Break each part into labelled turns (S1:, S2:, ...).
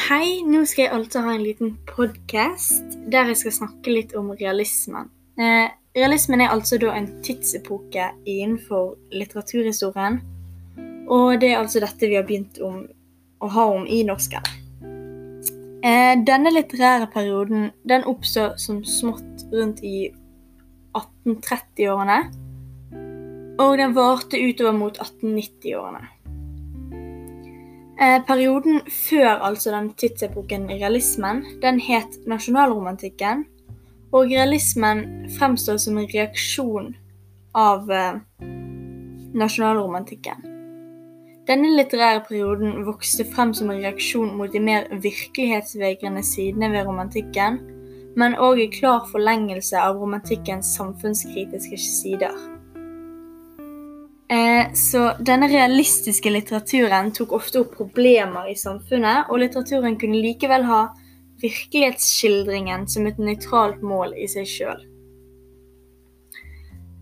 S1: Hei, nå skal jeg altså ha en liten podkast der jeg skal snakke litt om realismen. Eh, realismen er altså da en tidsepoke innenfor litteraturhistorien. Og det er altså dette vi har begynt om, å ha om i norsken. Eh, denne litterære perioden den oppstår som smått rundt i 1830-årene. Og den varte utover mot 1890-årene. Eh, perioden før altså den tidsepoken realismen, den het nasjonalromantikken. Og realismen fremstår som en reaksjon av eh, nasjonalromantikken. Denne litterære perioden vokste frem som en reaksjon mot de mer virkelighetsvegrende sidene ved romantikken, men òg i klar forlengelse av romantikkens samfunnskritiske sider. Eh, så denne realistiske litteraturen tok ofte opp problemer i samfunnet, og litteraturen kunne likevel ha virkelighetsskildringen som et nøytralt mål i seg sjøl.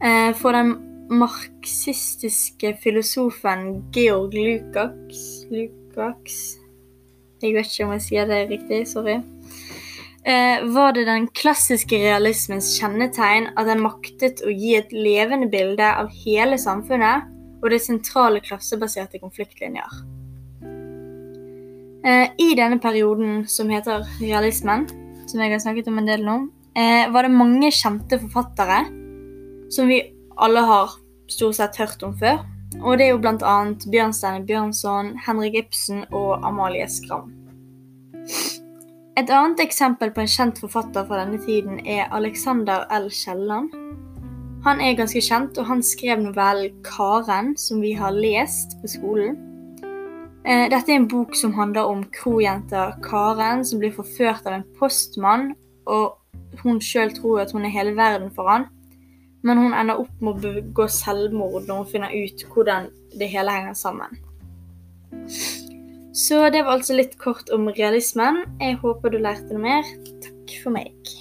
S1: Eh, for den marxistiske filosofen Georg Lukács Lukács Jeg vet ikke om jeg sier det riktig, sorry. Eh, var det den klassiske realismens kjennetegn at den maktet å gi et levende bilde av hele samfunnet og det sentrale klassebaserte konfliktlinjer. Eh, I denne perioden som heter realismen, som jeg har snakket om en del nå, eh, var det mange kjente forfattere som vi alle har stort sett hørt om før. Og det er jo bl.a. Bjørnstein Bjørnson, Henrik Ibsen og Amalie Skram. Et annet eksempel på en kjent forfatter fra denne tiden er Alexander L. Kielland. Han er ganske kjent, og han skrev novellen 'Karen', som vi har lest på skolen. Eh, dette er en bok som handler om krojenta Karen som blir forført av en postmann, og hun sjøl tror at hun er hele verden for han. Men hun ender opp med å begå selvmord når hun finner ut hvordan det hele henger sammen. Så det var altså litt kort om realismen. Jeg håper du lærte noe mer. Takk for meg.